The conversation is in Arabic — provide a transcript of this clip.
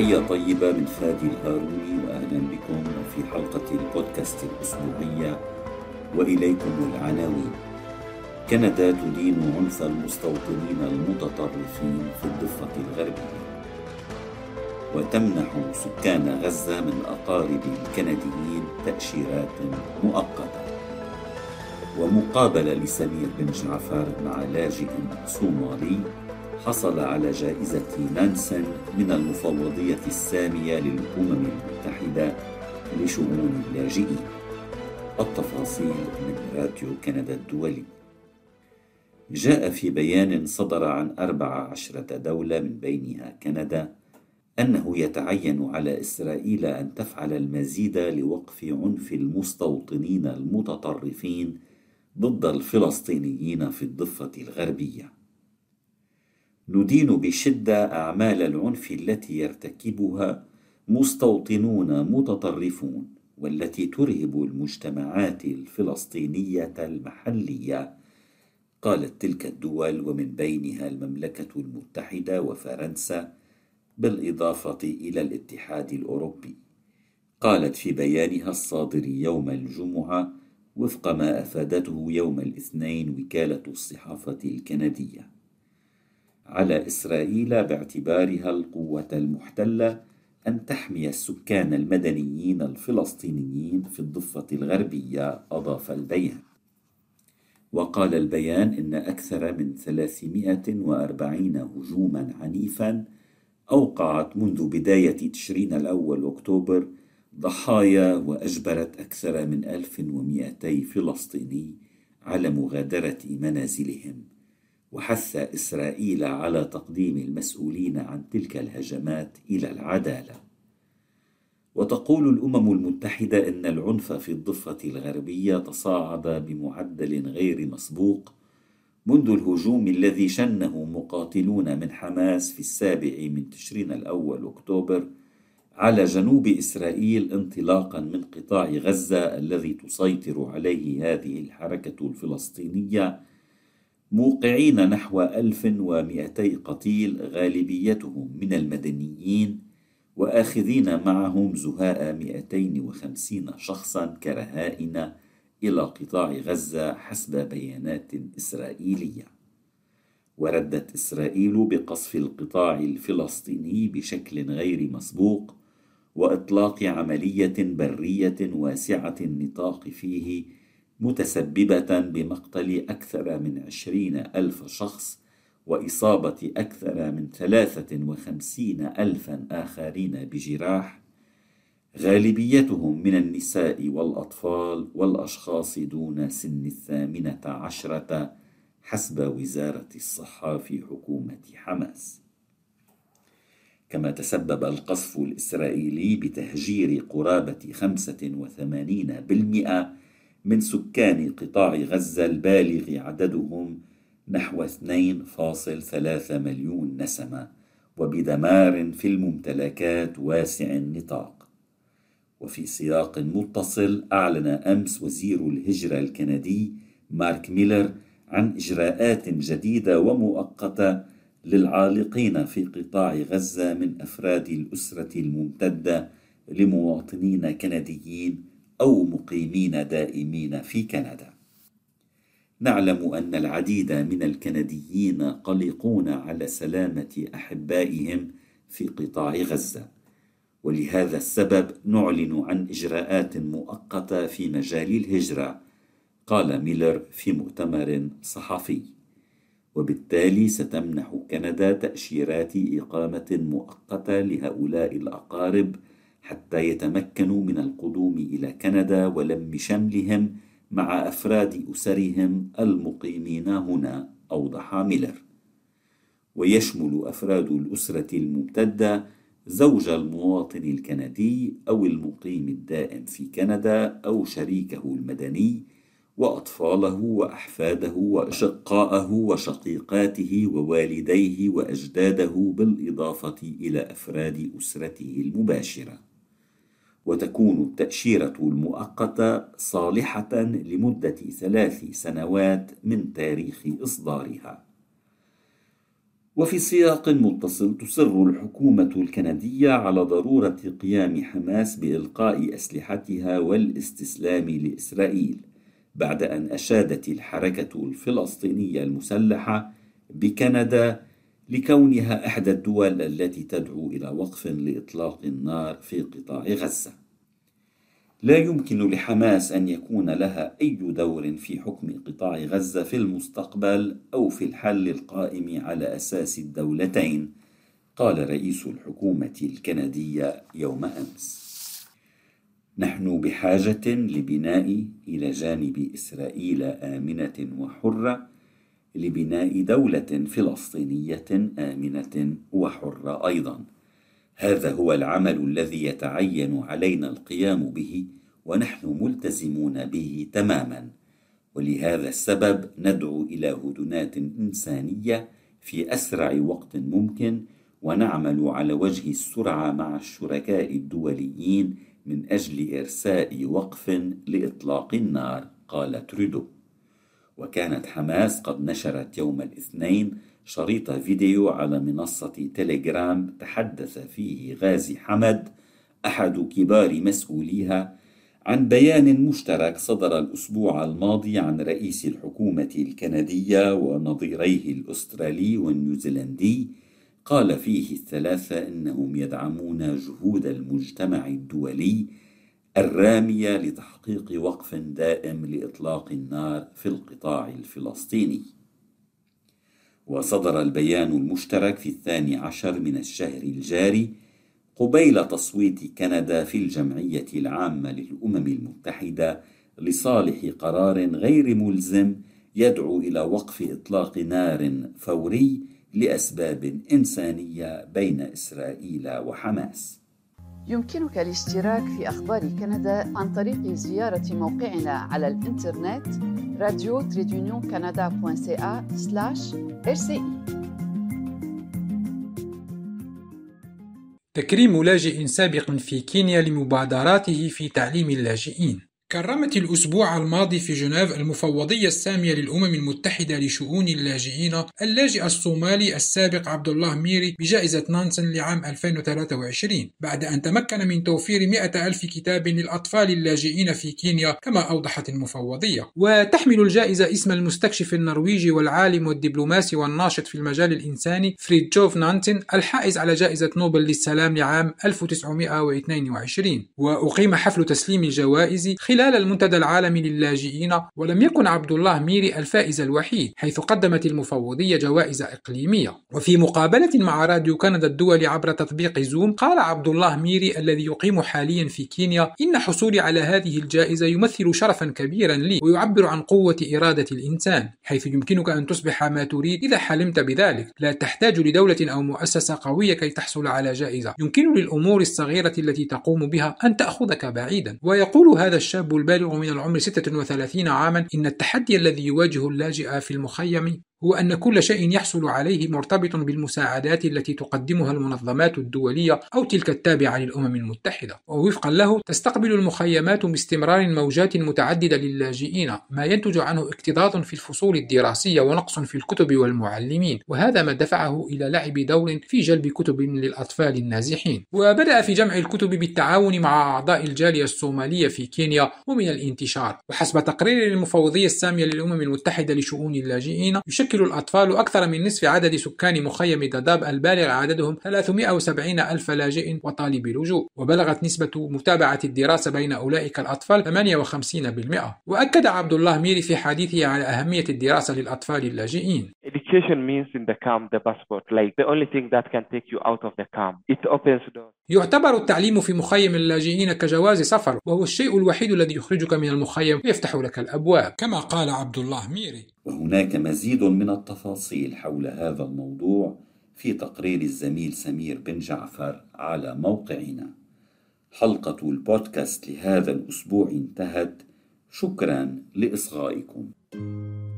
تحية طيبة من فادي الهاروني وأهلا بكم في حلقة البودكاست الأسبوعية. وإليكم العناوين. كندا تدين عنف المستوطنين المتطرفين في الضفة الغربية. وتمنح سكان غزة من أقارب الكنديين تأشيرات مؤقتة. ومقابلة لسمير بن جعفر مع لاجئ صومالي حصل على جائزة نانسن من المفوضية السامية للأمم المتحدة لشؤون اللاجئين. التفاصيل من راديو كندا الدولي. جاء في بيان صدر عن أربع عشرة دولة من بينها كندا أنه يتعين على إسرائيل أن تفعل المزيد لوقف عنف المستوطنين المتطرفين ضد الفلسطينيين في الضفة الغربية. ندين بشدة أعمال العنف التي يرتكبها مستوطنون متطرفون والتي ترهب المجتمعات الفلسطينية المحلية. قالت تلك الدول ومن بينها المملكة المتحدة وفرنسا بالإضافة إلى الاتحاد الأوروبي. قالت في بيانها الصادر يوم الجمعة وفق ما أفادته يوم الاثنين وكالة الصحافة الكندية. على إسرائيل باعتبارها القوة المحتلة أن تحمي السكان المدنيين الفلسطينيين في الضفة الغربية أضاف البيان. وقال البيان إن أكثر من 340 هجوما عنيفا أوقعت منذ بداية تشرين الأول أكتوبر ضحايا وأجبرت أكثر من 1200 فلسطيني على مغادرة منازلهم. وحث إسرائيل على تقديم المسؤولين عن تلك الهجمات إلى العدالة. وتقول الأمم المتحدة إن العنف في الضفة الغربية تصاعد بمعدل غير مسبوق منذ الهجوم الذي شنه مقاتلون من حماس في السابع من تشرين الأول أكتوبر على جنوب إسرائيل انطلاقا من قطاع غزة الذي تسيطر عليه هذه الحركة الفلسطينية موقعين نحو 1200 قتيل غالبيتهم من المدنيين وآخذين معهم زهاء 250 شخصا كرهائن إلى قطاع غزة حسب بيانات إسرائيلية. وردت إسرائيل بقصف القطاع الفلسطيني بشكل غير مسبوق وإطلاق عملية برية واسعة النطاق فيه متسببة بمقتل أكثر من عشرين ألف شخص وإصابة أكثر من ثلاثة وخمسين ألفا آخرين بجراح. غالبيتهم من النساء والأطفال والأشخاص دون سن الثامنة عشرة حسب وزارة الصحة في حكومة حماس. كما تسبب القصف الإسرائيلي بتهجير قرابة خمسة وثمانين بالمئة من سكان قطاع غزة البالغ عددهم نحو 2.3 مليون نسمة وبدمار في الممتلكات واسع النطاق. وفي سياق متصل أعلن أمس وزير الهجرة الكندي مارك ميلر عن إجراءات جديدة ومؤقتة للعالقين في قطاع غزة من أفراد الأسرة الممتدة لمواطنين كنديين أو مقيمين دائمين في كندا. نعلم أن العديد من الكنديين قلقون على سلامة أحبائهم في قطاع غزة، ولهذا السبب نعلن عن إجراءات مؤقتة في مجال الهجرة، قال ميلر في مؤتمر صحفي. وبالتالي ستمنح كندا تأشيرات إقامة مؤقتة لهؤلاء الأقارب حتى يتمكنوا من القدوم إلى كندا ولم شملهم مع أفراد أسرهم المقيمين هنا أوضح ميلر. ويشمل أفراد الأسرة الممتدة زوج المواطن الكندي أو المقيم الدائم في كندا أو شريكه المدني وأطفاله وأحفاده وأشقاءه وشقيقاته ووالديه وأجداده بالإضافة إلى أفراد أسرته المباشرة. وتكون التأشيرة المؤقتة صالحة لمدة ثلاث سنوات من تاريخ إصدارها. وفي سياق متصل تصر الحكومة الكندية على ضرورة قيام حماس بإلقاء أسلحتها والاستسلام لإسرائيل بعد أن أشادت الحركة الفلسطينية المسلحة بكندا لكونها إحدى الدول التي تدعو إلى وقف لإطلاق النار في قطاع غزة. لا يمكن لحماس أن يكون لها أي دور في حكم قطاع غزة في المستقبل أو في الحل القائم على أساس الدولتين، قال رئيس الحكومة الكندية يوم أمس. نحن بحاجة لبناء إلى جانب إسرائيل آمنة وحرة لبناء دولة فلسطينية آمنة وحرة أيضا. هذا هو العمل الذي يتعين علينا القيام به ونحن ملتزمون به تماما. ولهذا السبب ندعو إلى هدنات إنسانية في أسرع وقت ممكن ونعمل على وجه السرعة مع الشركاء الدوليين من أجل إرساء وقف لإطلاق النار قال ترودو وكانت حماس قد نشرت يوم الاثنين شريط فيديو على منصة تيليجرام تحدث فيه غازي حمد أحد كبار مسؤوليها عن بيان مشترك صدر الأسبوع الماضي عن رئيس الحكومة الكندية ونظيريه الأسترالي والنيوزيلندي. قال فيه الثلاثة إنهم يدعمون جهود المجتمع الدولي الرامية لتحقيق وقف دائم لإطلاق النار في القطاع الفلسطيني. وصدر البيان المشترك في الثاني عشر من الشهر الجاري قبيل تصويت كندا في الجمعية العامة للأمم المتحدة لصالح قرار غير ملزم يدعو إلى وقف إطلاق نار فوري لأسباب إنسانية بين إسرائيل وحماس. يمكنك الاشتراك في أخبار كندا عن طريق زيارة موقعنا على الإنترنت راديو trait d'union كندا تكريم لاجئ سابق في كينيا لمبادراته في تعليم اللاجئين. كرمت الأسبوع الماضي في جنيف المفوضية السامية للأمم المتحدة لشؤون اللاجئين اللاجئ الصومالي السابق عبد الله ميري بجائزة نانسن لعام 2023 بعد أن تمكن من توفير 100 ألف كتاب للأطفال اللاجئين في كينيا كما أوضحت المفوضية. وتحمل الجائزة اسم المستكشف النرويجي والعالم والدبلوماسي والناشط في المجال الإنساني فريد جوف نانسن الحائز على جائزة نوبل للسلام لعام 1922 وأقيم حفل تسليم الجوائز خلال خلال المنتدى العالمي للاجئين ولم يكن عبد الله ميري الفائز الوحيد حيث قدمت المفوضية جوائز إقليمية. وفي مقابلة مع راديو كندا الدولي عبر تطبيق زوم قال عبد الله ميري الذي يقيم حاليا في كينيا إن حصولي على هذه الجائزة يمثل شرفا كبيرا لي ويعبر عن قوة إرادة الإنسان حيث يمكنك أن تصبح ما تريد إذا حلمت بذلك. لا تحتاج لدولة أو مؤسسة قوية كي تحصل على جائزة. يمكن للأمور الصغيرة التي تقوم بها أن تأخذك بعيدا. ويقول هذا الشاب الشاب البالغ من العمر 36 عاما. إن التحدي الذي يواجه اللاجئ في المخيم هو أن كل شيء يحصل عليه مرتبط بالمساعدات التي تقدمها المنظمات الدولية أو تلك التابعة للأمم المتحدة. ووفقا له تستقبل المخيمات باستمرار موجات متعددة للاجئين ما ينتج عنه اكتظاظ في الفصول الدراسية ونقص في الكتب والمعلمين. وهذا ما دفعه إلى لعب دور في جلب كتب للأطفال النازحين. وبدأ في جمع الكتب بالتعاون مع أعضاء الجالية الصومالية في كينيا ومن الانتشار. وحسب تقرير المفوضية السامية للأمم المتحدة لشؤون اللاجئين يشكل يشكل الأطفال أكثر من نصف عدد سكان مخيم داداب البالغ عددهم 370 ألف لاجئ وطالب لجوء وبلغت نسبة متابعة الدراسة بين أولئك الأطفال 58% وأكد عبد الله ميري في حديثه على أهمية الدراسة للأطفال اللاجئين. Education means in the camp the passport, like the only thing that can take you out of the camp. It opens doors. يعتبر التعليم في مخيم اللاجئين كجواز سفر وهو الشيء الوحيد الذي يخرجك من المخيم ويفتح لك الأبواب. كما قال عبد الله ميري. وهناك مزيد من التفاصيل حول هذا الموضوع في تقرير الزميل سمير بن جعفر على موقعنا. حلقة البودكاست لهذا الأسبوع انتهت. شكرا لإصغائكم. thank you